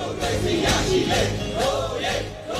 我们最需要信任，如愿，如。